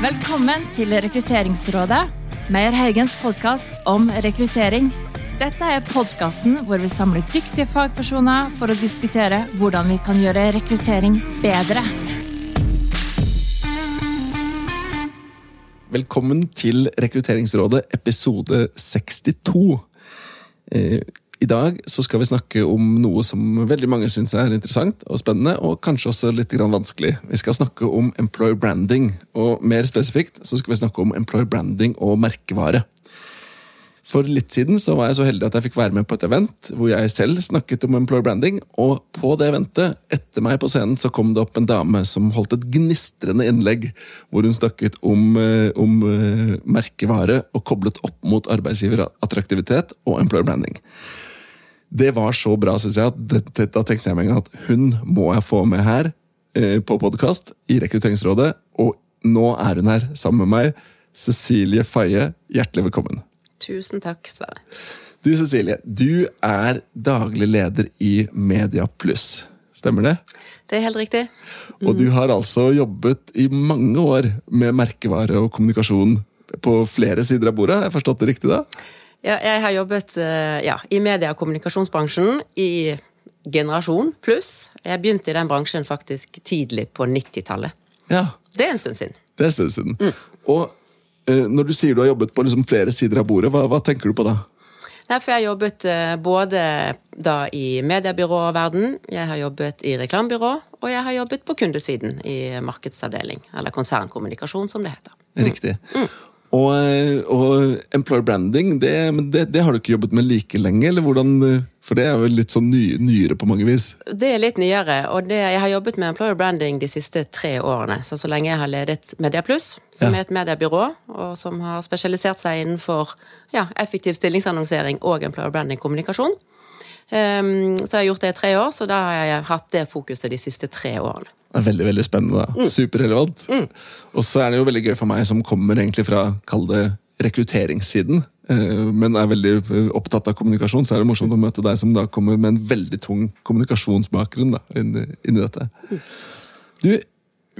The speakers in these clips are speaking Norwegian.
Velkommen til Rekrutteringsrådet, Meyer Haugens podkast om rekruttering. Dette er podkasten hvor vi samler dyktige fagpersoner for å diskutere hvordan vi kan gjøre rekruttering bedre. Velkommen til Rekrutteringsrådet episode 62. I dag så skal vi snakke om noe som veldig mange syns er interessant og spennende, og kanskje også litt vanskelig. Vi skal snakke om employer branding, og mer spesifikt så skal vi snakke om employer branding og merkevare. For litt siden så var jeg så heldig at jeg fikk være med på et event hvor jeg selv snakket om employer branding, og på det eventet, etter meg på scenen, så kom det opp en dame som holdt et gnistrende innlegg hvor hun snakket om, eh, om eh, merkevare og koblet opp mot arbeidsgiverattraktivitet og employer branding. Det var så bra, syns jeg, at det, det, da tenkte jeg meg en gang at hun må jeg få med her eh, på podkast i Rekrutteringsrådet, og nå er hun her sammen med meg. Cecilie Faye, hjertelig velkommen. Tusen takk, Sverre. Du Cecilie, du er daglig leder i Media Pluss. Stemmer det? Det er helt riktig. Og du har altså jobbet i mange år med merkevare og kommunikasjon på flere sider av bordet. Har jeg forstått det riktig da? Ja, jeg har jobbet eh, ja, i media- og kommunikasjonsbransjen i generasjon pluss. Jeg begynte i den bransjen faktisk tidlig på 90-tallet. Ja, Det er en stund siden. det er en stund siden. Og eh, når du sier du har jobbet på liksom flere sider av bordet, hva, hva tenker du på da? Derfor har jeg jobbet eh, både da i mediebyråverden, jeg har jobbet i reklamebyrå, og jeg har jobbet på kundesiden i markedsavdeling, eller konsernkommunikasjon som det heter. Riktig. Og, og employer branding, det, det, det har du ikke jobbet med like lenge? eller hvordan, For det er jo litt sånn ny, nyere på mange vis. Det er litt nyere, og det, jeg har jobbet med employer branding de siste tre årene. Så så lenge jeg har ledet Mediaplus, som Ja. er et mediebyrå, og som har spesialisert seg innenfor ja, effektiv stillingsannonsering og employer branding-kommunikasjon. Um, så jeg har gjort det i tre år, så da har jeg hatt det fokuset de siste tre årene. Det er veldig veldig spennende. da. Superrelevant. Og så er det jo veldig gøy for meg som kommer egentlig fra kall det rekrutteringssiden, eh, men er veldig eh, opptatt av kommunikasjon, så er det morsomt å møte deg som da kommer med en veldig tung kommunikasjonsbakgrunn da, inni, inni dette. Du,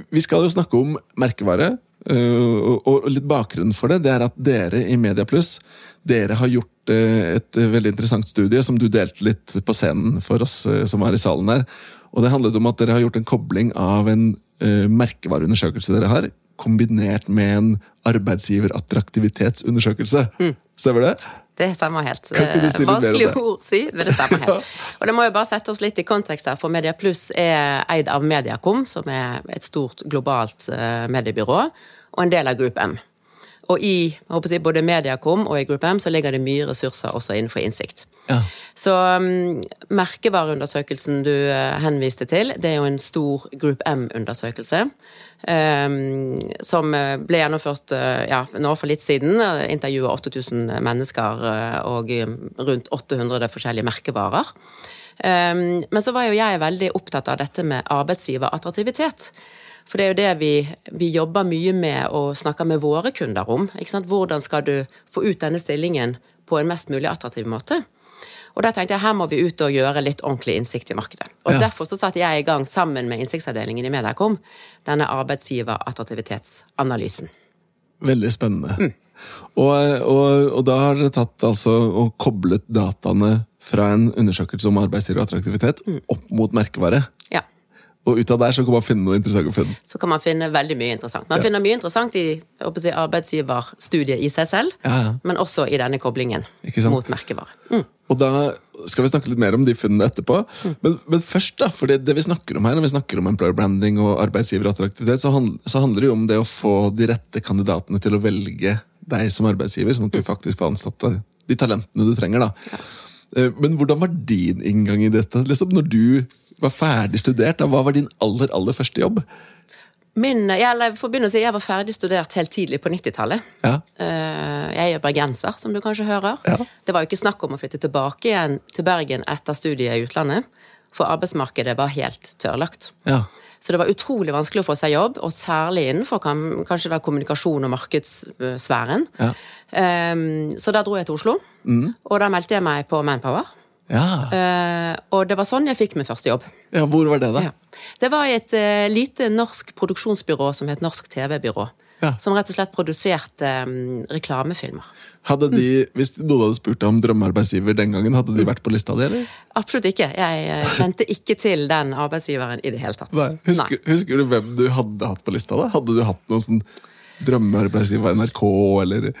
vi skal jo snakke om merkevare, eh, og, litt bakgrunnen for det, det er at dere i Mediapluss dere har gjort et veldig interessant studie som du delte litt på scenen for oss som var i salen her. Og det handlet om at dere har gjort en kobling av en uh, merkevareundersøkelse dere har, kombinert med en arbeidsgiverattraktivitetsundersøkelse. Stemmer det? Det stemmer helt. Si om Vanskelig ord å si, men det stemmer helt. Og det må jo bare sette oss litt i kontekst her, for Media Plus er eid av Mediacom, som er et stort globalt eh, mediebyrå, og en del av Group M. Og i jeg både Mediacom og i Group M så ligger det mye ressurser også innenfor innsikt. Ja. Så um, merkevareundersøkelsen du eh, henviste til, det er jo en stor Group M-undersøkelse. Um, som eh, ble gjennomført uh, ja, nå for litt siden. Intervjua 8000 mennesker og um, rundt 800 forskjellige merkevarer. Um, men så var jo jeg veldig opptatt av dette med arbeidsgiverattraktivitet. For det er jo det vi, vi jobber mye med og snakker med våre kunder om. Hvordan skal du få ut denne stillingen på en mest mulig attraktiv måte? Og da tenkte jeg her må vi ut og gjøre litt ordentlig innsikt i markedet. Og Ja. Derfor så satte jeg i gang sammen med innsiktsavdelingen i Mediacom denne arbeidsgiverattraktivitetsanalysen. Veldig spennende. Og, og, og da har dere tatt altså og koblet dataene fra en undersøkelse om arbeidsgiver og attraktivitet opp mot merkevare. Ja. Og ut av der så kan man finne noe interessant å finne. Så kan man finne veldig mye interessant. Man finner mye interessant i si, arbeidsgiverstudiet i seg selv, Ja, ja. men også i denne koblingen mot merkevare. Mm. Og da skal vi snakke litt mer om de funnene etterpå. Men, men først, da, for det, det vi snakker om her, når vi snakker om employer branding og arbeidsgiverattraktivitet, så, handl, så handler det jo om det å få de rette kandidatene til å velge deg som arbeidsgiver, sånn at du faktisk får ansatt de talentene du trenger. da. Eh, Men hvordan var din inngang i dette? Liksom, når du var ferdig studert, hva var din aller, aller første jobb? Min, jeg, eller å si, jeg var ferdig studert helt tidlig på 90-tallet. Ja, Eh, Jeg er bergenser, som du kanskje hører. Ja. Det var jo ikke snakk om å flytte tilbake igjen til Bergen etter studiet i utlandet, for arbeidsmarkedet var helt tørrlagt. ja. Så det var utrolig vanskelig å få seg jobb, og særlig innenfor kanskje da kommunikasjon og markedssfæren. Ja. Um, så da dro jeg til Oslo, og da meldte jeg meg på Manpower. Ja. Uh, og det var sånn jeg fikk min første jobb. ja, hvor var det, da? Ja. Det var i et uh, lite norsk produksjonsbyrå som het Norsk TV-byrå. Ja. som rett og slett produserte um, reklamefilmer. Hadde de, Hvis noen hadde spurt deg om drømmearbeidsgiver den gangen, hadde de vært på lista di, eller? Absolutt ikke. Jeg eh, kjente ikke til den arbeidsgiveren i det hele tatt. Nei. Husker, husker du hvem du hadde hatt på lista? da? Hadde du hatt noen sånn drømmearbeidsgiver NRK, eller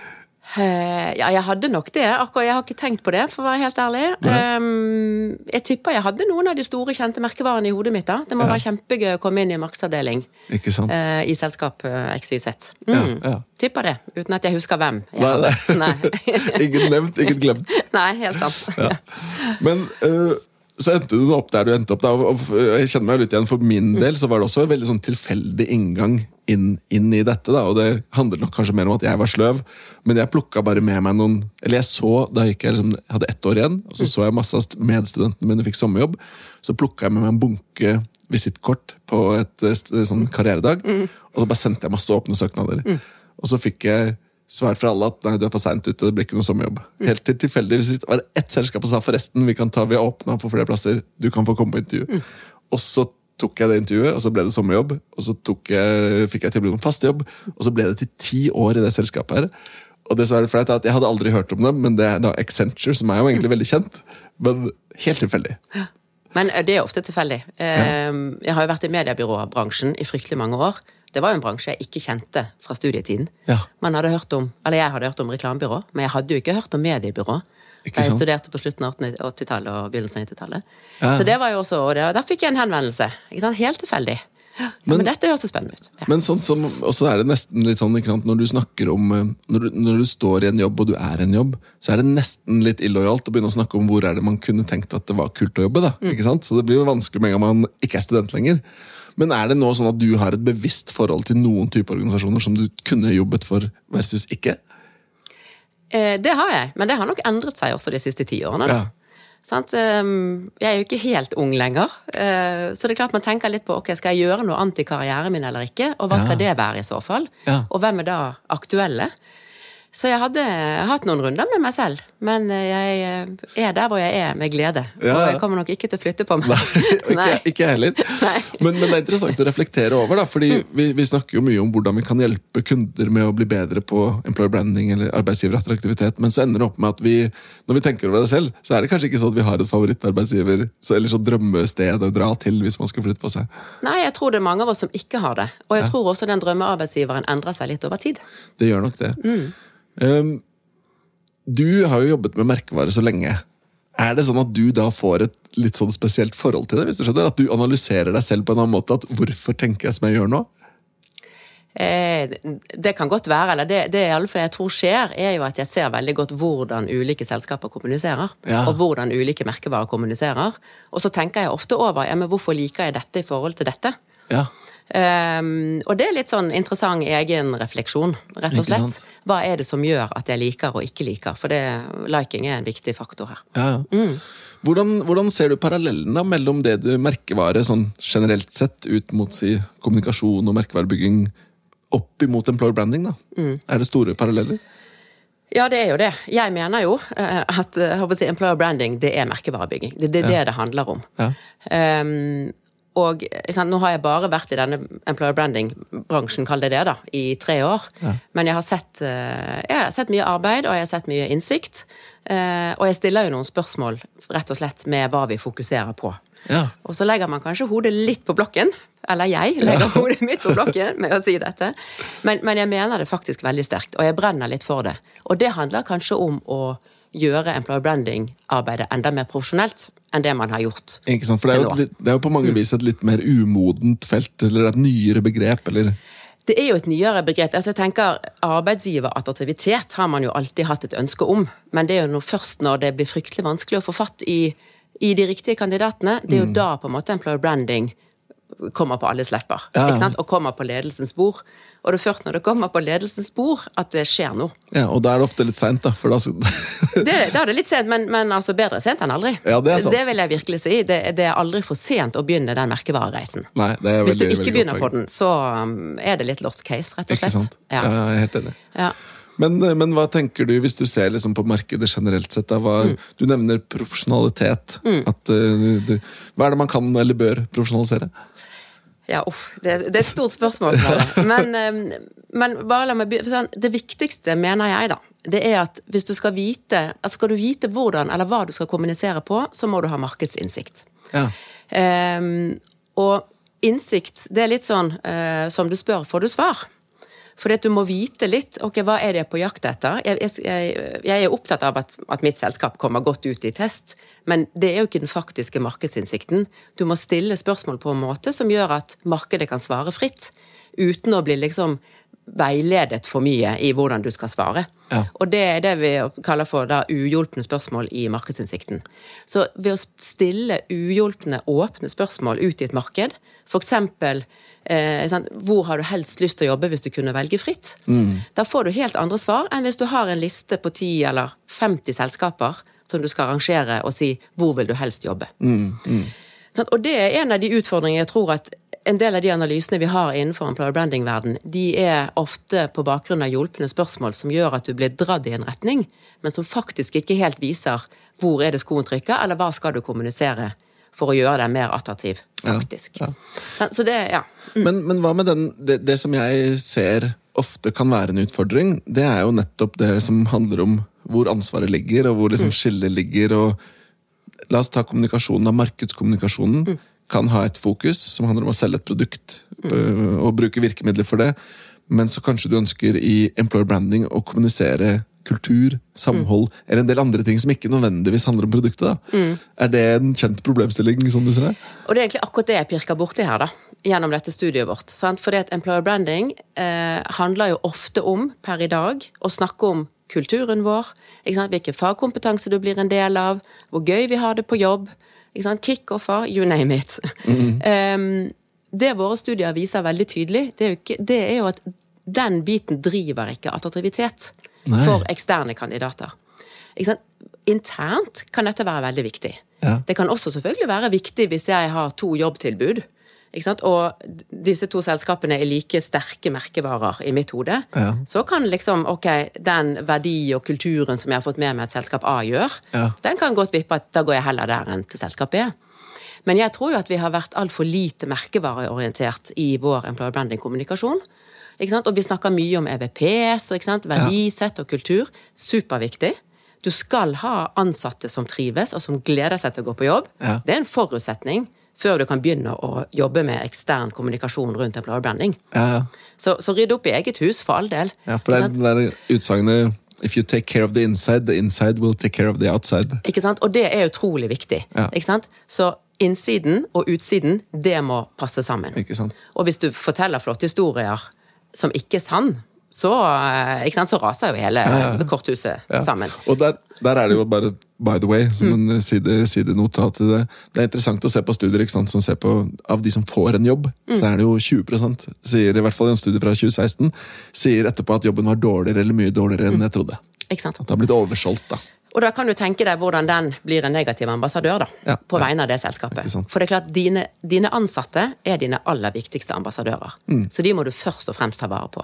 Eh, ja, jeg hadde nok det. Akkurat, jeg har ikke tenkt på det, for å være helt ærlig. Um, jeg tipper jeg hadde noen av de store, kjente merkevarene i hodet mitt. da. Det må Ja. være kjempegøy å komme inn i markedsavdeling eh, i selskap uh, XYZ. Mm. Ja, ja. Tipper det, uten at jeg husker hvem. Jeg Nei, nei. Ingen nevnt, ingen glemt. nei, helt sant. Men så endte du opp der du endte opp. Da, jeg kjenner meg litt igjen. For min del så var det også en veldig sånn tilfeldig inngang inn, inn i dette. da, og Det handler nok kanskje mer om at jeg var sløv, men jeg plukka bare med meg noen Eller jeg så, da gikk jeg liksom, jeg hadde ett år igjen, og så så jeg masse av st- medstudentene mine fikk sommerjobb. Så plukka jeg med meg en bunke visittkort på et et st- sånn karrieredag, og så bare sendte jeg masse åpne søknader. Og så fikk jeg svar fra alle at nei, du er for seint ute, det blir ikke noe sommerjobb. Helt til tilfeldigvis var det ett selskap som sa forresten, vi kan ta, vi har åpna for flere plasser, du kan få komme på intervju. Og så tok jeg det intervjuet, og så ble det sommerjobb. Og så jeg, fikk jeg tilbud om fast jobb, og så ble det til ti år i det selskapet her. Og det som er flaut, er at jeg hadde aldri hørt om dem, men det er da Accenture, som er jo egentlig veldig kjent. Men helt tilfeldig. Men eh, det er ofte tilfeldig. Eh, Jeg har jo vært i mediebyråbransjen i fryktelig mange år. Det var jo en bransje jeg ikke kjente fra studietiden. Ja. Man hadde hørt om, eller Jeg hadde hørt om reklamebyrå, men jeg hadde jo ikke hørt om mediebyrå. Da jeg studerte på slutten av 80-tallet og begynnelsen av 90-tallet. Ja. Så det var jo også, og der fikk jeg en henvendelse. Helt tilfeldig. Ja, men, Men- dette høres spennende ut. Ja. Men sånn som, også er det nesten litt sånn, sant, når du snakker om eh, når du, når du står i en jobb, og du er en jobb, så er det nesten litt illojalt å begynne å snakke om hvor er det man kunne tenkt at det var kult å jobbe. da, ikke sant? Så det blir jo vanskelig med en gang man ikke er student lenger. Men er det nå sånn at du har et bevisst forhold til noen type organisasjoner som du kunne jobbet for versus ikke? Eh, Det har jeg, men det har nok endret seg også de siste ti årene. da. Ja. Sant? Ehm, Jeg er jo ikke helt ung lenger, eh, så det er klart man tenker litt på ok, skal jeg gjøre noe annet i karrieren min eller ikke, og hva skal det være i så fall? Ja. Og hvem er da aktuelle? Så jeg hadde hatt noen runder med meg selv, men eh, jeg eh, er der hvor jeg er med glede. Ja, Og jeg kommer nok ikke til å flytte på meg. ikke, ikke jeg heller. Men, men det er interessant å reflektere over, da, fordi vi, vi snakker jo mye om hvordan vi kan hjelpe kunder med å bli bedre på employer branding eller arbeidsgiverattraktivitet, men så ender det opp med at vi, når vi tenker over det selv, så er det kanskje ikke sånn at vi har et favorittarbeidsgiver så, eller sånn drømmested å dra til hvis man skal flytte på seg. Nei, jeg tror det er mange av oss som ikke har det. Og jeg tror også den drømmearbeidsgiveren endrer seg litt over tid. Det gjør nok det. Um, du har jo jobbet med merkevare så lenge. Er det sånn at du da får et litt sånn spesielt forhold til det? hvis du skjønner? At du analyserer deg selv på en annen måte? At hvorfor tenker jeg som jeg gjør nå? Eh, det kan godt være, eller det, det i alle fall jeg tror skjer, er jo at jeg ser veldig godt hvordan ulike selskaper kommuniserer. Ja. Og hvordan ulike merkevarer kommuniserer. Og så tenker jeg ofte over ja, men hvorfor liker jeg dette i forhold til dette. Ja. Ehm, og det er litt sånn interessant egenrefleksjon, rett og slett. Hva er det som gjør at jeg liker og ikke liker? For det, liking er en viktig faktor her. Ja, Mm. Hvordan, hvordan ser du parallellene mellom det du merkevare sånn generelt sett ut mot si, kommunikasjon og merkevarebygging opp imot employer branding? da? Er det store paralleller? Ja, det er jo det. Jeg mener jo eh, at eh, si, employer branding det er merkevarebygging. Det, det er det det handler om. Ja. Ehm, og sant, nå har jeg bare vært i denne employer branding-bransjen, kall det det, da, i tre år. Men jeg har, sett, eh, jeg har sett mye arbeid, og jeg har sett mye innsikt. Eh, og jeg stiller jo noen spørsmål, rett og slett, med hva vi fokuserer på. Ja. Og så legger man kanskje hodet litt på blokken. Eller jeg legger hodet mitt på blokken med å si dette. Men, men jeg mener det faktisk veldig sterkt, og jeg brenner litt for det. Og det handler kanskje om å gjøre employer branding-arbeidet enda mer profesjonelt enn det man har gjort. Ikke sant? For det er, jo, et det er jo på mange vis et litt mer umodent felt, eller et nyere begrep, eller Det er jo et nyere begrep. Altså jeg tenker Arbeidsgiverattraktivitet har man jo alltid hatt et ønske om, men det er jo først når det blir fryktelig vanskelig å få fatt i, i de riktige kandidatene, det er jo da på en måte employer branding kommer på alles lepper. Ja? Og kommer på ledelsens bord. Og det er først når det kommer på ledelsens bord at det skjer noe. Ja, Og da er det ofte litt seint, da. For da, Det, da er det litt sent, men, men altså bedre sent enn aldri. Ja, det er sant. vil jeg virkelig si. Det, det er aldri for sent å begynne den merkevarereisen. nei, det er veldig, Hvis du ikke begynner på den, så um, er det litt lost case, rett og slett. Ikke sant? Ja. Ja. jeg er helt enig. Ja. Men, men hva tenker du, hvis du ser liksom på markedet generelt sett? Da, hva, Mm. Du nevner profesjonalitet. At, uh, du, hva er det man kan eller bør profesjonalisere? Ja, uff. Det, det er et stort spørsmål, Men, eh, Men bare la meg begynne. sånn, det viktigste, mener jeg, da, det er at hvis du skal vite altså Skal du vite hvordan eller hva du skal kommunisere på, så må du ha markedsinnsikt. Ja. Um, og innsikt, det er litt sånn uh, som du spør, får du svar. At du må vite litt ok, hva er det på jakt etter. Jeg, jeg, jeg er opptatt av at, at mitt selskap kommer godt ut i test, men det er jo ikke den faktiske markedsinnsikten. Du må stille spørsmål på en måte som gjør at markedet kan svare fritt, uten å bli liksom veiledet for mye i hvordan du skal svare. Ja. Og det er det vi kaller for da uhjulpne spørsmål i markedsinnsikten. Så ved å stille uhjulpne, åpne spørsmål ut i et marked, eksempel eh, hvor har du helst lyst til å jobbe hvis du kunne velge fritt? Da får du helt andre svar enn hvis du har en liste på 10 eller 50 selskaper som du skal arrangere og si hvor vil du helst jobbe. Sant? Og det er en av de utfordringene jeg tror at en del av de analysene vi har innenfor employer branding-verden, de er ofte på bakgrunn av hjulpne spørsmål som gjør at du blir dratt i en retning, men som faktisk ikke helt viser hvor er det skoen trykker, eller hva skal du kommunisere for å gjøre deg mer attraktiv, faktisk. Ja, ja. Så det, ja. Men, men hva med den, det, det som jeg ser ofte kan være en utfordring, det er jo nettopp det som handler om hvor ansvaret ligger, og hvor liksom skillet ligger. og La oss ta kommunikasjonen av markedskommunikasjonen. Kan ha et fokus som handler om å selge et produkt mm. og bruke virkemidler for det. Men så kanskje du ønsker i employer branding å kommunisere kultur, samhold eller en del andre ting som ikke nødvendigvis handler om produktet. da. Er det en kjent problemstilling? som du ser det? Og det er egentlig akkurat det jeg pirker borti her, da. Gjennom dette studiet vårt. Sant? Fordi at employer branding eh, handler jo ofte om, per i dag, å snakke om kulturen vår. Hvilken fagkompetanse du blir en del av. Hvor gøy vi har det på jobb. Ikke sant? Kickoffer, you name it. Em, det våre studier viser veldig tydelig, det er ikke, det er jo at den biten driver ikke attraktivitet Nei. for eksterne kandidater. Ikke sant? Internt kan dette være veldig viktig. Ja. Det kan også selvfølgelig være viktig hvis jeg har to jobbtilbud. Og disse to selskapene er like sterke merkevarer i mitt hode. Ja. Så kan liksom, ok, den verdi og kulturen som jeg har fått med meg et selskap A gjør, Ja. den kan godt vippe at da går jeg heller der enn til selskap B. Men jeg tror jo at vi har vært altfor lite merkevareorientert i vår employer branding-kommunikasjon. Og vi snakker mye om EVPs og verdisett og kultur. Superviktig. Du skal ha ansatte som trives, og som gleder seg til å gå på jobb. Ja. Det er en forutsetning før du kan begynne å jobbe med ekstern kommunikasjon rundt employer branding. Ja, ja. Så, så rydd opp i eget hus, for all del. Ja, for det er det utsagnet If you take care of the inside, the inside will take care of the outside. Ikke sant? Og det er utrolig viktig. Ja. Ikke sant? Så innsiden og utsiden, det må passe sammen. Ikke sant? Og hvis du forteller flotte historier som ikke er sann, så, eh, så raser jo hele korthuset Ja. sammen. Og der, der er det jo bare by the way, som Mm. en side, sidenotat til det. Det er interessant å se på studier ikke sant, som ser på av de som får en jobb, Mm. så er det jo 20% sier i hvert fall i en studie fra 2016, sier etterpå at jobben var dårligere eller mye dårligere Mm. enn jeg trodde. Ikke sant? At det har blitt oversolgt, da. Og da kan du tenke deg hvordan den blir en negativ ambassadør da, Ja, på ja. vegne av det selskapet. For det er klart, dine, dine ansatte er dine aller viktigste ambassadører. Så de må du først og fremst ta vare på.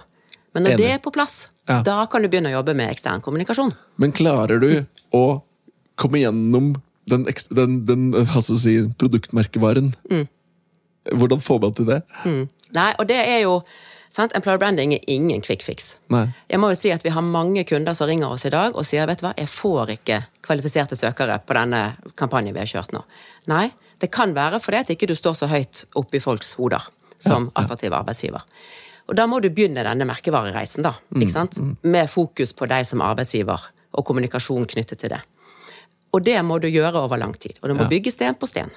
Men når Mm. Enig. det er på plass, Ja. da kan du begynne å jobbe med ekstern kommunikasjon. Men klarer du å komme gjennom den, den, den altså si, produktmerkevaren? Mm. Hvordan får man til det? Nei, og det er jo sant? Employer branding er ingen quick fix. Nei. Jeg må jo si at vi har mange kunder som ringer oss i dag og sier vet du hva, jeg får ikke kvalifiserte søkere på denne kampanjen vi har kjørt nå. Nei, det kan være fordi at ikke du står så høyt oppe i folks hoder som attraktiv arbeidsgiver. Og da må du begynne denne merkevarereisen, da. ikke sant? Med fokus på deg som arbeidsgiver, og kommunikasjon knyttet til det. Og det må du gjøre over lang tid. Og du må Ja. bygge sten på sten.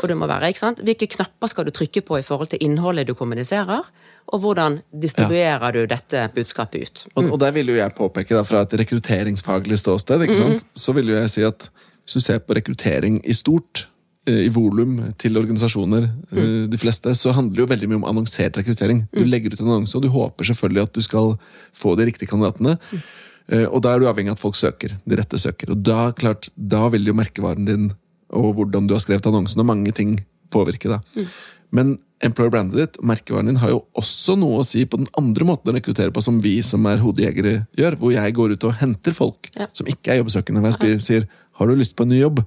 Og det må være, ikke sant? Hvilke knapper skal du trykke på i forhold til innholdet du kommuniserer, og hvordan distribuerer du dette budskapet ut? Og, og der vil jo jeg påpeke, da, fra et rekrutteringsfaglig ståsted, ikke sant? så vil jo jeg si at hvis du ser på rekruttering i stort, i volum til organisasjoner, eh, de fleste, så handler det jo veldig mye om annonsert rekruttering. Du legger ut en annonse, og du håper selvfølgelig at du skal få de riktige kandidatene. Eh, Og da er du avhengig av at folk søker. De rette søker. Og da, klart, da vil jo merkevaren din og hvordan du har skrevet annonsen, og mange ting påvirke deg. Men employer brandet ditt og merkevaren din har jo også noe å si på den andre måten å rekruttere på, som vi som er hodejegere gjør. Hvor jeg går ut og henter folk Ja. som ikke er jobbsøkende. Hvor jeg sier Har du lyst på en ny jobb?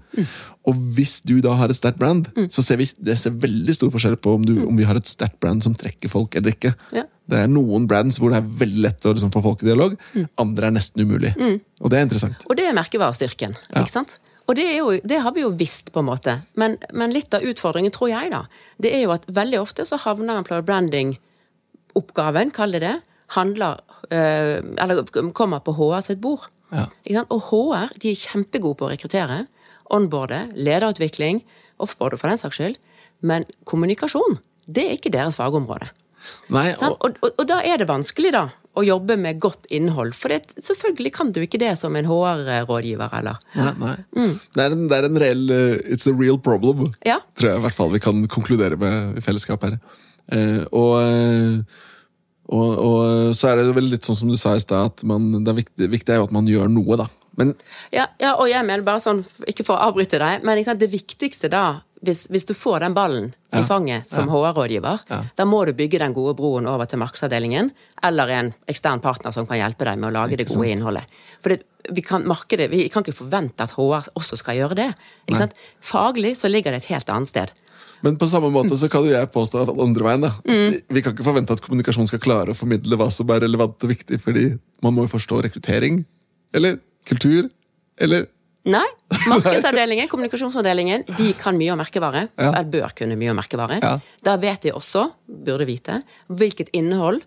Og hvis du da har et sterkt brand, så ser vi det ser veldig stor forskjell på om, du, om vi har et sterkt brand som trekker folk eller ikke. Ja. Det er noen brands hvor det er veldig lett å liksom få folk i dialog. Andre er nesten umulig. Og det er interessant. Og det er merkevarestyrken. Ja. ikke sant? Og det, jo, det har vi jo visst, på en måte. Men, men litt av utfordringen, tror jeg, da, det er jo at veldig ofte så havner employer branding-oppgaven, kall det det, handler eh, Eller kommer på HR sitt bord. Ja. Og HR de er kjempegode på å rekruttere, onboarde, lederutvikling, offboarde for den saks skyld. Men kommunikasjon, det er ikke deres fagområde. Nei, og, Og, og, og da er det vanskelig, da, å jobbe med godt innhold. For det, selvfølgelig kan du ikke det som en HR-rådgiver, eller nei, nei. Det, er en, det er en reell eh, It's a real problem, Ja. tror jeg i hvert fall vi kan konkludere med i fellesskap her. Eh, og, eh, og, og så er det vel litt sånn som du sa i stad, at man, det er viktig, viktig er jo at man gjør noe, da. Men Ja, ja, og jeg mener bare sånn, ikke for å avbryte deg, men sant, det viktigste da, hvis, hvis du får den ballen i fanget som HR-rådgiver, Ja. da må du bygge den gode broen over til markedsavdelingen, eller en ekstern partner som kan hjelpe deg med å lage det gode innholdet. For det, vi, kan markedet, vi kan ikke forvente at HR også skal gjøre det. Faglig så ligger det et helt annet sted. Men på samme måte så kan jo jeg påstå at andre veien. da. Mm. Vi kan ikke forvente at kommunikasjon skal klare å formidle hva som er relevant og viktig, fordi man må jo forstå rekruttering, eller kultur, eller Nei. Markedsavdelingen, kommunikasjonsavdelingen, de kan mye om merkevare. Ja. Eller bør kunne mye om merkevare. Ja. Da vet de også, burde vite, hvilket innhold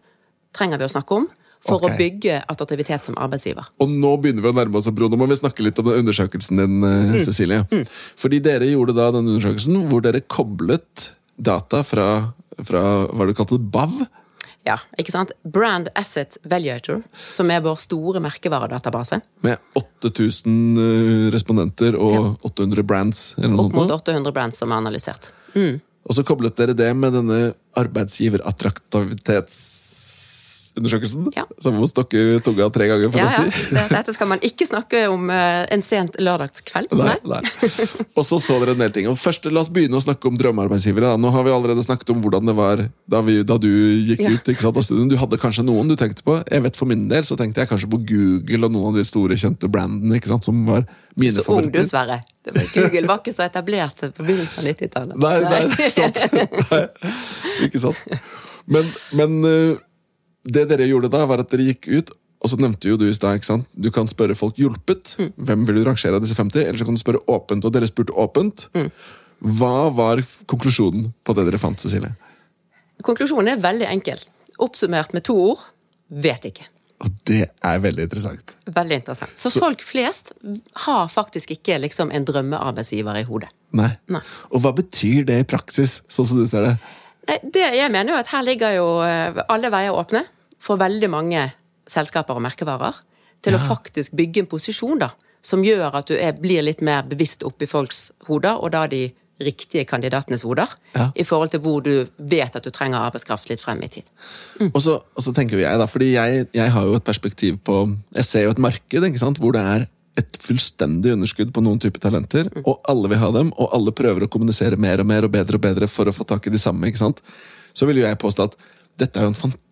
trenger vi å snakke om for okay. å bygge attraktivitet som arbeidsgiver. Og nå begynner vi å nærme oss, Bro. Nå må vi snakke litt om den undersøkelsen din, mm. Cecilie. Fordi dere gjorde da den undersøkelsen hvor dere koblet data fra, fra hva du kalte BAV. Ja, ikke sant? Brand Asset Valuator, som er vår store merkevaredatabase. Med 8000 eh, respondenter og 800 brands. eller noe Opp mot 800 brands som er analysert. Og så koblet dere det med denne arbeidsgiverattraktivitetsundersøkelsen. Ja. Som må stokke tunga tre ganger for Ja, å si. Ja. Dette skal man ikke snakke om eh, en sent lørdagskveld. Nei, nei. Og så så dere en del ting. Og først, La oss begynne å snakke om drømmearbeidsgivere. Da. Nå har vi allerede snakket om hvordan det var da, vi, da du gikk Ja. ut ikke sant, av studien. Du hadde kanskje noen du tenkte på. Jeg vet For min del så tenkte jeg kanskje på Google og noen av de store, kjente brandene ikke sant, som var mine Så ung du. Sverre. Google var ikke så etablert på begynnelsen av 90-tallet. Nei, nei, ikke sant. Nei, ikke sant. Men, men eh, det dere gjorde da, var at dere gikk ut, og så nevnte jo du i stad, ikke sant. Du kan spørre folk hjulpet. Mm. Hvem vil du rangere av disse 50? Eller så kan du spørre åpent, og dere spurte åpent. Mm. Hva var konklusjonen på det dere fant, Cecilie? Konklusjonen er veldig enkel. Oppsummert med to ord vet ikke. Og det er veldig interessant. Veldig interessant. Så, folk flest har faktisk ikke liksom en drømmearbeidsgiver i hodet. Nei. Nei. Og hva betyr det i praksis, sånn som du ser det? Nei, det jeg mener jo at her ligger jo eh, alle veier åpne for veldig mange selskaper og merkevarer til å faktisk bygge en posisjon da, som gjør at du er, blir litt mer bevisst oppi folks hoder, og da de riktige kandidatenes hoder, Ja. i forhold til hvor du vet at du trenger arbeidskraft litt frem i tid. Og så, og så tenker jeg da, fordi jeg, jeg har jo et perspektiv på Jeg ser jo et marked ikke sant, hvor det er et fullstendig underskudd på noen typer talenter, og alle vil ha dem, og alle prøver å kommunisere mer og mer og bedre og bedre for å få tak i de samme. ikke sant? Så vil jo jeg påstå at dette er jo en fantastisk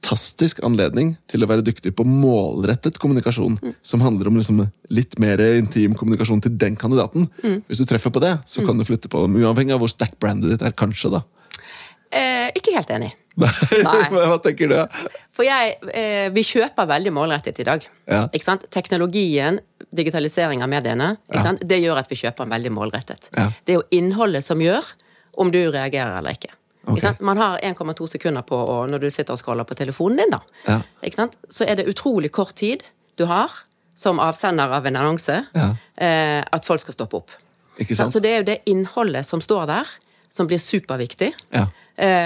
anledning til å være dyktig på målrettet kommunikasjon, som handler om liksom litt mer intim kommunikasjon til den kandidaten. Hvis du treffer på det, så kan du flytte på dem, uavhengig av hvor stack brandet ditt er, kanskje. da. Eh, ikke helt enig. Nei, Nei. Hva tenker du? For jeg, eh, vi kjøper veldig målrettet i dag. Ja. Ikke sant? Teknologien, digitalisering av mediene, ikke sant? det gjør at vi kjøper veldig målrettet. Ja. Det er jo innholdet som gjør om du reagerer eller ikke. Ok. Ikke sant? Man har 1,2 sekunder på å, når du sitter og scroller på telefonen din, da. Ja. Ikke sant? Så er det utrolig kort tid du har som avsender av en annonse, Ja. eh, at folk skal stoppe opp. Ikke sant? Så det er jo det innholdet som står der, som blir superviktig. Ja.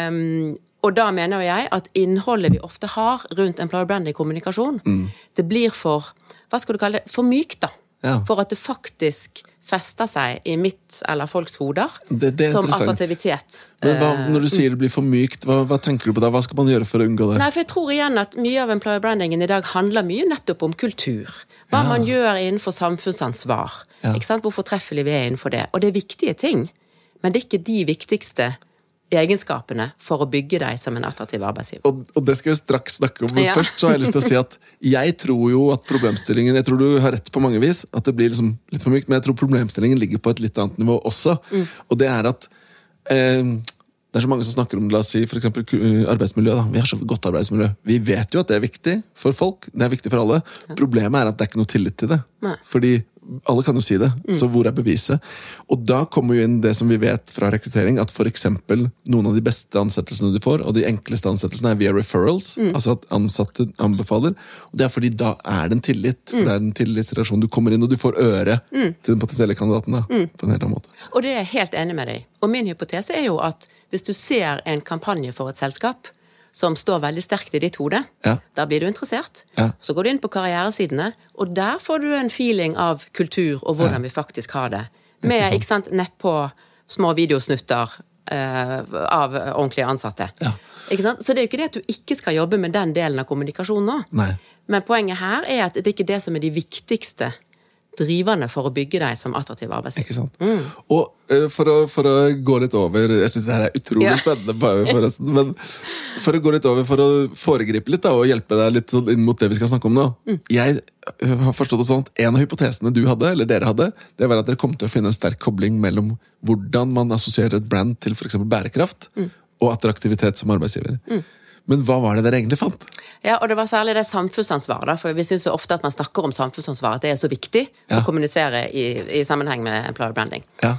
Um, og da mener jeg at innholdet vi ofte har rundt employer branding-kommunikasjon, Mm. det blir for hva skal du kalle det, for mykt, da. Ja. For at det faktisk fester seg i mitt eller folks hoder Det- det som attraktivitet. Men hva, Eh, når du sier det blir for mykt, hva, hva tenker du på da? Hva skal man gjøre for å unngå det? Nei, for jeg tror igjen at mye av employer brandingen i dag handler mye nettopp om kultur. Hva Ja. man gjør innenfor samfunnsansvar. Ja. Ikke sant? Hvor fortreffelig vi er innenfor det. Og det er viktige ting, men det er ikke de viktigste egenskapene for å bygge deg som en attraktiv arbeidsgiver. Og, og det skal vi straks snakke om, men Ja. først så har jeg lyst til å si at jeg tror jo at problemstillingen Jeg tror du har rett på mange vis, at det blir liksom litt for mykt, men jeg tror problemstillingen ligger på et litt annet nivå også. Og det er at eh, det er så mange som snakker om la oss si, for eksempel, arbeidsmiljø. Da. Vi har så godt arbeidsmiljø. Vi vet jo at det er viktig for folk. Det er viktig for alle. Problemet er at det er ikke noe tillit til det. Nei. Fordi alle kan jo si det, så hvor er beviset? Og da kommer jo inn det som vi vet fra rekruttering, at f.eks. noen av de beste ansettelsene du får, og de enkleste ansettelsene er via referrals, altså at ansatte anbefaler. Og det er fordi da er det en tillit, for det er en tillitsrelasjon. Du kommer inn og du får øre til den potensielle kandidaten da, på en helt annen måte. Og det er jeg helt enig med deg. Og min hypotese er jo at hvis du ser en kampanje for et selskap som står veldig sterkt i ditt hode, Ja. da blir du interessert. Ja. Så går du inn på karrieresidene, og der får du en feeling av kultur og hvordan vi faktisk har det. Med ikke sant, nedpå små videosnutter eh, av ordentlige ansatte. Ja. Ikke sant? Så det er jo ikke det at du ikke skal jobbe med den delen av kommunikasjonen nå. Nei. Men poenget her er at det er ikke det som er de viktigste driverne for å bygge deg som attraktiv arbeidsgiver. Ikke sant? Og eh, for, å, for å gå litt over Jeg syns det her er utrolig Ja. spennende, bare forresten. Men for å gå litt over, for å foregripe litt da, og hjelpe deg litt sånn inn mot det vi skal snakke om nå. Jeg eh, har forstått det sånn at En av hypotesene du hadde, eller dere hadde, det var at dere kom til å finne en sterk kobling mellom hvordan man assosierer et brand til f.eks. bærekraft og attraktivitet som arbeidsgiver. Men hva var det dere egentlig fant? Ja, og det var særlig det samfunnsansvaret. da, For vi syns ofte at man snakker om samfunnsansvar, at det er så viktig Ja. å kommunisere i, i sammenheng med employer branding. Ja,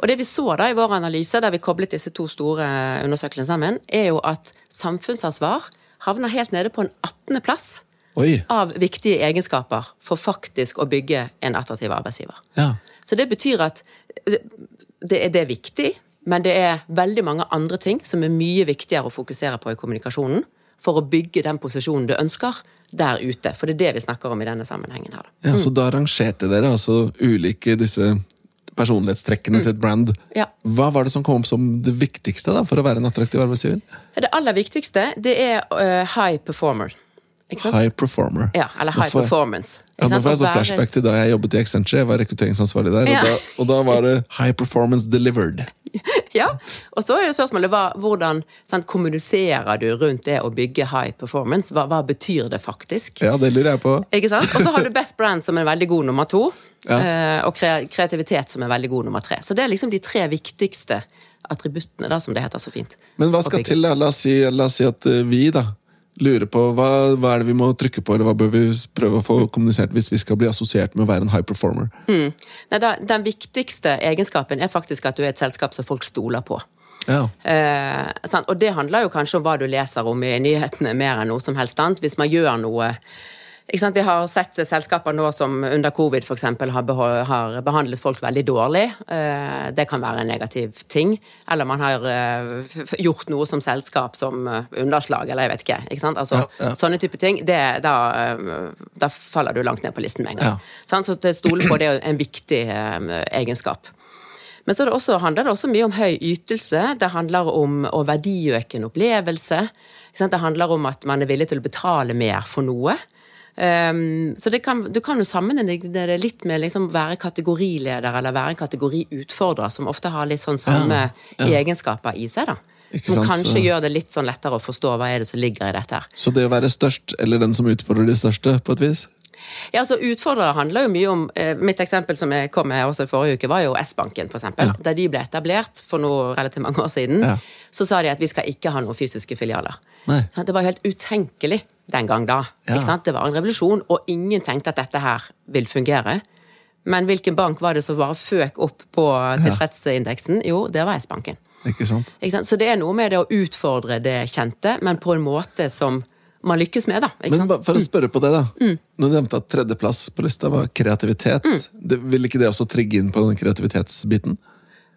Og det vi så da i vår analyse, der vi koblet disse to store undersøkelsene sammen, er jo at samfunnsansvar havner helt nede på en 18. plass Oi! av viktige egenskaper for faktisk å bygge en attraktiv arbeidsgiver. Ja. Så det betyr at det, er, det er viktig, men det er veldig mange andre ting som er mye viktigere å fokusere på i kommunikasjonen for å bygge den posisjonen du ønsker der ute. For det er det vi snakker om i denne sammenhengen her. da. Ja, Så da rangerte dere altså ulike disse personlighetstrekkene til et brand. Ja. Hva var det som kom opp som det viktigste da, for å være en attraktiv arbeidsgiver? Det aller viktigste, det er uh, high performer. High performer. Ja, eller high jeg- performance. Ja, nå får jeg så flashback til da jeg jobbet i Accenture. Jeg var rekrutteringsansvarlig der, Ja. og, da, og da var det high performance delivered. Ja, og så er jo spørsmålet hva, hvordan sant, kommuniserer du rundt det å bygge high performance? Hva, hva betyr det faktisk? Ja, det lurer jeg på. Ikke sant? Og så har du best brand som en veldig god nummer to, Ja. eh, og kreativitet som en veldig god nummer tre. Så det er liksom de tre viktigste attributtene, da, som det heter så fint. Men hva skal til? La oss si, la oss si at eh, vi da lurer på hva, hva er det vi må trykke på, eller hva bør vi prøve å få kommunisert hvis vi skal bli assosiert med å være en high performer? Nei, da, den viktigste egenskapen er faktisk at du er et selskap som folk stoler på. Ja. Eh. Og det handler jo kanskje om hva du leser om i nyhetene, mer enn noe som helst annet. Hvis man gjør noe? Vi har sett selskaper nå som under covid eksempel, har, har behandlet folk veldig dårlig. Eh, det kan være en negativ ting. Eller man har eh, gjort noe som selskap som eh, underslag, eller jeg vet ikke. ikke? Altså, Ja, ja. Sånne type ting. Det, da, da faller du langt ned på listen med en gang. Ja. Så stole på det er en viktig egenskap. Men så det også, handler det også mye om høy ytelse. Det handler om å verdiøke en opplevelse. Det handler om at man er villig til å betale mer for noe. Um, så det kan, du kan jo sammenligne det litt med liksom være kategorileder eller være en kategoriutfordrer, som ofte har litt sånn samme Ja, egenskaper i seg. da. Ikke Som sant, kanskje så- gjør det litt sånn lettere å forstå hva er det som ligger i dette her. Så det å være størst, eller den som utfordrer de største, på et vis? Ja, altså Utfordrere handler jo mye om eh, Mitt eksempel som jeg kom med også forrige uke, var jo S-banken, eksempel. Ja. Da de ble etablert for noe relativt mange år siden, Ja. så sa de at vi skal ikke ha noen fysiske filialer. Nei. Det var helt utenkelig den gang da. Ja. Det var en revolusjon, og ingen tenkte at dette her vil fungere. Men hvilken bank var det som bare føk opp på tilfredsindeksen? Jo, det var S-banken. Ikke sant? Ikke sant? Så det er noe med det å utfordre det kjente, men på en måte som man lykkes med, da. Ikke Men sant? for å spørre på det, da. Når du nevnte at tredjeplass på lista var kreativitet, det, vil ikke det også trigge inn på den kreativitetsbiten?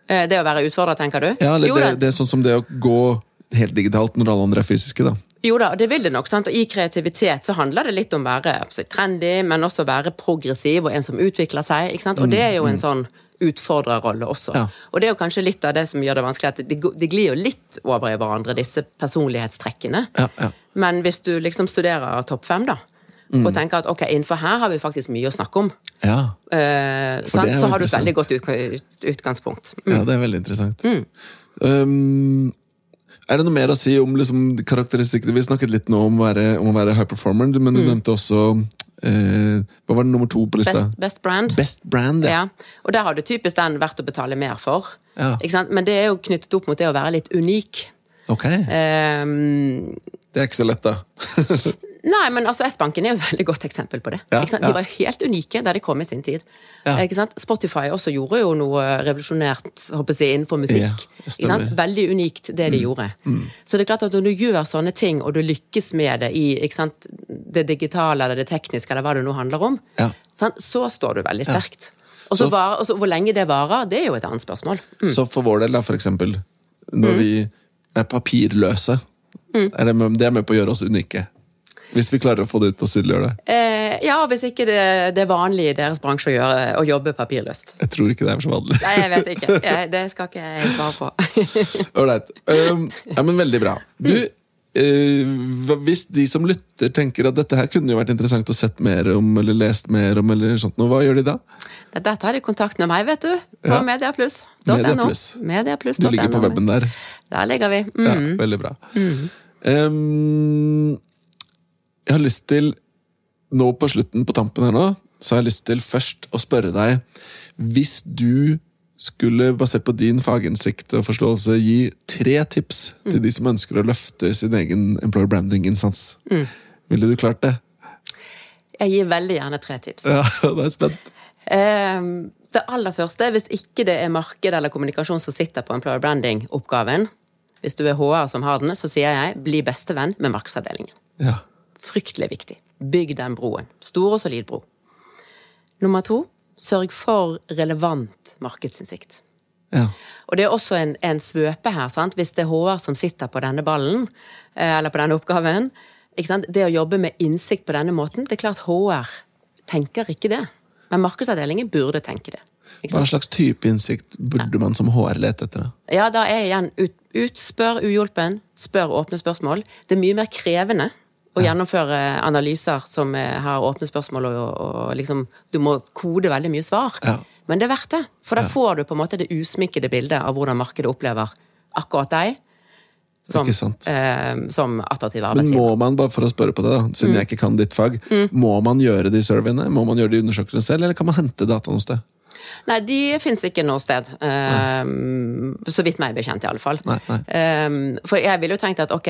Eh, Det å være utfordra, tenker du? Ja, eller Jo det, det er sånn som det å gå helt digitalt når alle andre er fysiske, da. Jo da, det vil det nok. sant? Og I kreativitet så handler det litt om å være trendy, men også være progressiv og en som utvikler seg. ikke sant? Og det er jo en sånn utfordrerrolle også. Ja. Og det er jo kanskje litt av det som gjør det vanskelig, at de, de glir jo litt over i hverandre, disse personlighetstrekkene. Ja, ja. Men hvis du liksom studerer topp fem, da, Mm. og tenker at ok, innenfor her har vi faktisk mye å snakke om, Ja, eh, er så har du et veldig godt utgangspunkt. Mm. ja det er veldig interessant. Mm. Um, Er det noe mer å si om liksom, karakteristikkene? Vi snakket litt nå om å være, om å være high performer, men du nevnte også eh, Hva var det nummer to på lista? Best, best brand. Best brand, ja. Ja. Og der har du typisk den verdt å betale mer for. Ja. Men det er jo knyttet opp mot det å være litt unik. Ok, Um, det er ikke så lett, da. Nei, men altså S-banken er jo et veldig godt eksempel på det. Ja, ja. De var helt unike der de kom i sin tid. Ja. Sant? Spotify også gjorde jo noe revolusjonært håper jeg, innenfor musikk. Mm. Veldig unikt, det de gjorde. Så det er klart at når du gjør sånne ting, og du lykkes med det i det digitale eller det tekniske, eller hva det nå handler om, så står du veldig sterkt. Og så var- også, hvor lenge det varer, det er jo et annet spørsmål. Så for vår del, da, for eksempel, når vi er papirløse, er det, med, det er med på å gjøre oss unike. Hvis vi klarer å få det ut og synliggjøre det. Eh, ja, hvis ikke det, det er vanlig i deres bransje å, gjøre, å jobbe papirløst. Jeg tror ikke det er så vanlig. Nei, jeg vet ikke. Jeg, det skal ikke jeg svare på. Ålreit. Um, ja, men veldig bra. Du, eh, hvis de som lytter tenker at dette her kunne jo vært interessant å sett mer om, eller lest mer om, eller sånt hva gjør de da? Der tar de kontakt med meg, vet du. På Ja. mediaplus.no. Mediaplus. Mediaplus.no. Du ligger på weben der. Der ligger vi. Mm. Ja, veldig bra. Um, jeg har lyst til, nå på slutten på tampen her nå, så har jeg lyst til først å spørre deg Hvis du skulle, basert på din faginnsikt og forståelse, gi tre tips til de som ønsker å løfte sin egen employer branding-innsats, ville du klart det? Jeg gir veldig gjerne tre tips. Ja, det er spent. Eh, det aller første, hvis ikke det er marked eller kommunikasjon som sitter på employer branding-oppgaven, hvis du er HR som har den, så sier jeg bli bestevenn med markedsavdelingen. Ja. Fryktelig viktig. Bygg den broen. Stor og solid bro. Nummer to, sørg for relevant markedsinnsikt. ja. Og det er også en, en svøpe her, sant? hvis det er HR som sitter på denne ballen, eh, eller på denne oppgaven. Det å jobbe med innsikt på denne måten, det er klart HR tenker ikke det. Men markedsavdelingen burde tenke det. Hva slags type innsikt burde man som HR lete etter? Ja, da er jeg igjen ut, ut, spør uhjulpen, spør åpne spørsmål. Det er mye mer krevende å gjennomføre analyser som eh, har åpne spørsmål, og, og liksom Du må kode veldig mye svar. Ja. Men det er verdt det, for da får du på en måte det usminkede bildet av hvordan markedet opplever akkurat deg som, eh, som attraktiv Men må man, bare for å spørre på det, da, siden jeg ikke kan ditt fag, må man gjøre de surveyene? Må man gjøre de undersøkelsene selv, eller kan man hente data noe sted? Nei, de fins ikke noe sted. Um, så vidt meg bekjent, iallfall. Nei, nei. Um, for jeg ville jo tenkt at ok,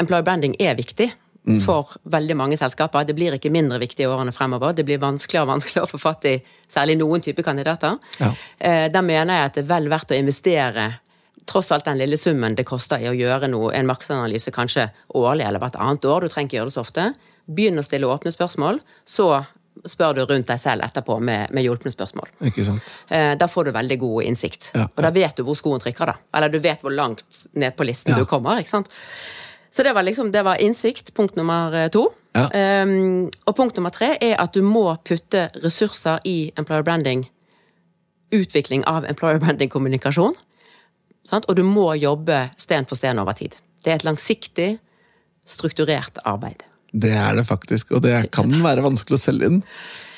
employer branding er viktig. Mm. For veldig mange selskaper. Det blir ikke mindre viktig i årene fremover. Det blir vanskeligere og vanskeligere å få fatt i særlig noen type kandidater. Ja. Eh, Der mener jeg at det er vel verdt å investere tross alt den lille summen det koster i å gjøre noe, en maksanalyse kanskje årlig eller hvert annet år. Du trenger ikke gjøre det så ofte. Begynn å stille åpne spørsmål. Så spør du rundt deg selv etterpå med, med hjulpne spørsmål. Ikke sant? Eh, Da får du veldig god innsikt. Ja, Og da vet du hvor skoen trykker, da. Eller du vet hvor langt ned på listen Ja. du kommer. ikke sant? Så det var liksom, det var innsikt, punkt nummer eh, to. Ja. Um, og punkt nummer tre er at du må putte ressurser i employer branding. Utvikling av employer branding-kommunikasjon. Og du må jobbe sten for sten over tid. Det er et langsiktig, strukturert arbeid. Det er det faktisk, og det kan være vanskelig å selge inn.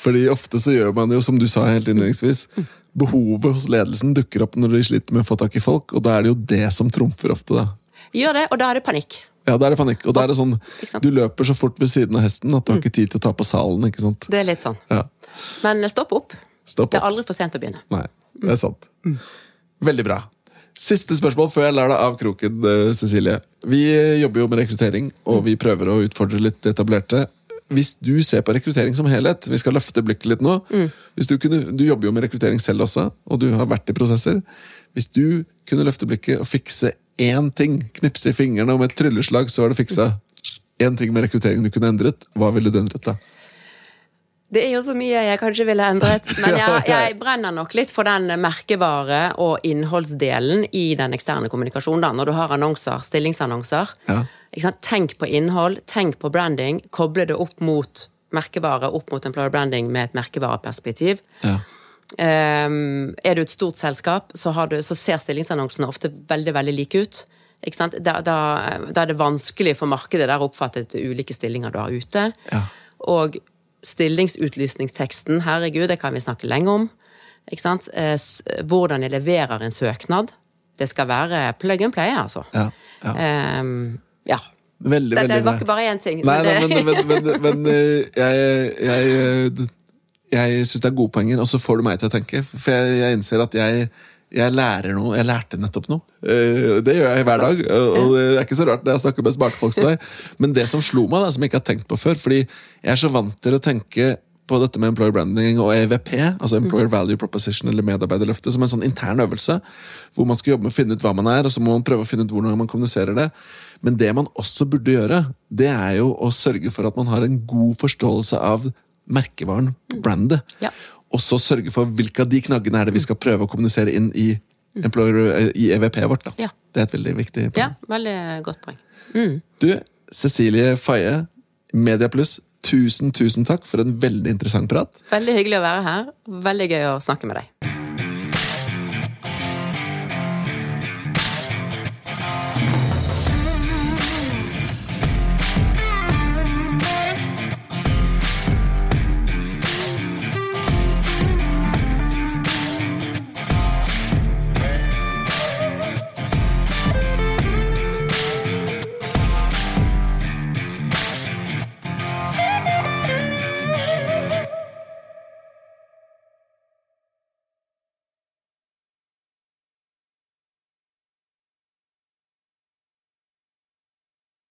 Fordi ofte så gjør man jo, som du sa helt innledningsvis, behovet hos ledelsen dukker opp når de sliter med å få tak i folk, og da er det jo det som trumfer ofte, da. Gjør det, og da er det panikk. Ja, da er det panikk, og da er det sånn, du løper så fort ved siden av hesten at du har ikke tid til å ta på salen, ikke sant? Det er litt sånn. Ja, Men stopp opp. stopp opp. Det er aldri for sent å begynne. Nei, det er sant. Veldig bra. Siste spørsmål før jeg lar deg av kroken, eh, Cecilie. Vi jobber jo med rekruttering, og vi prøver å utfordre litt det etablerte. Hvis du ser på rekruttering som helhet, vi skal løfte blikket litt nå hvis du, kunne, du jobber jo med rekruttering selv også, og du har vært i prosesser. Hvis du kunne løfte blikket og fikse én ting, knipse i fingrene, og med et trylleslag så var det fiksa én ting med rekruttering du kunne endret, hva ville du endret da? Det er jo så mye jeg kanskje ville endret, men jeg, jeg brenner nok litt for den merkevare- og innholdsdelen i den eksterne kommunikasjonen. da, Når du har annonser, stillingsannonser. Ja. Tenk på innhold, tenk på branding. Koble det opp mot merkevare, opp mot employer branding med et merkevareperspektiv. Ja. Ehm, er du et stort selskap, så, har du, så ser stillingsannonsene ofte veldig veldig like ut. Da, da, da er det vanskelig for markedet der å oppfatte ulike stillinger du har ute. Ja. Og stillingsutlysningsteksten, herregud, det kan vi snakke lenge om. Ikke sant? Eh, Hvordan jeg leverer en søknad. det skal være plug and play, altså. Ja, ja. Um, ja. Veldig, det, veldig var ikke bare én ting. Nei, men nei, men, men, men, men eh, jeg, jeg, eh, jeg syns det er gode poenger, og så får du meg til å tenke. For jeg, jeg innser at jeg, jeg lærer noe. Jeg lærte nettopp noe. Eh, Det gjør jeg hver dag, og og det er ikke så rart når jeg snakker med smarte folk som deg. Men det som slo meg, da, som jeg ikke har tenkt på før Fordi jeg er så vant til å tenke på dette med employer branding og EVP, altså Employer Value Proposition eller medarbeiderløftet, som en sånn intern øvelse. Hvor man skal jobbe med å finne ut hva man er, og så må man prøve å finne ut hvordan man kommuniserer det. Men det man også burde gjøre, det er jo å sørge for at man har en god forståelse av merkevaren, brandet. Ja. Og så sørge for hvilke av de knaggene er det vi skal prøve å kommunisere inn i, employer, i EVP-et vårt. Da. Ja. Det er et veldig viktig poeng. Ja, veldig godt poeng. Du, Cecilie Faye, Mediaplus, tusen, tusen takk for en veldig interessant prat. Veldig hyggelig å være her. Veldig gøy å snakke med deg.